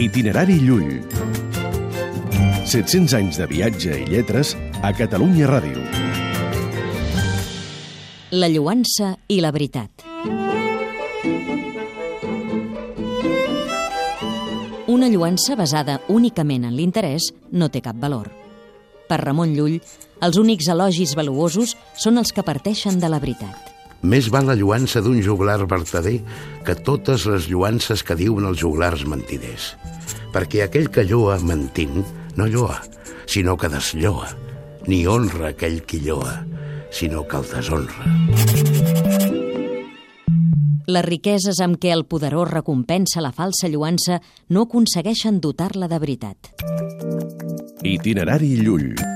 Itinerari Llull. 700 anys de viatge i lletres a Catalunya Ràdio. La lluança i la veritat. Una lluança basada únicament en l'interès no té cap valor. Per Ramon Llull, els únics elogis valuosos són els que parteixen de la veritat. Més val la lluança d'un juglar vertader que totes les lluances que diuen els juglars mentiders. Perquè aquell que lloa mentint no lloa, sinó que deslloa. Ni honra aquell qui lloa, sinó que el deshonra. Les riqueses amb què el poderós recompensa la falsa lluança no aconsegueixen dotar-la de veritat. Itinerari Llull.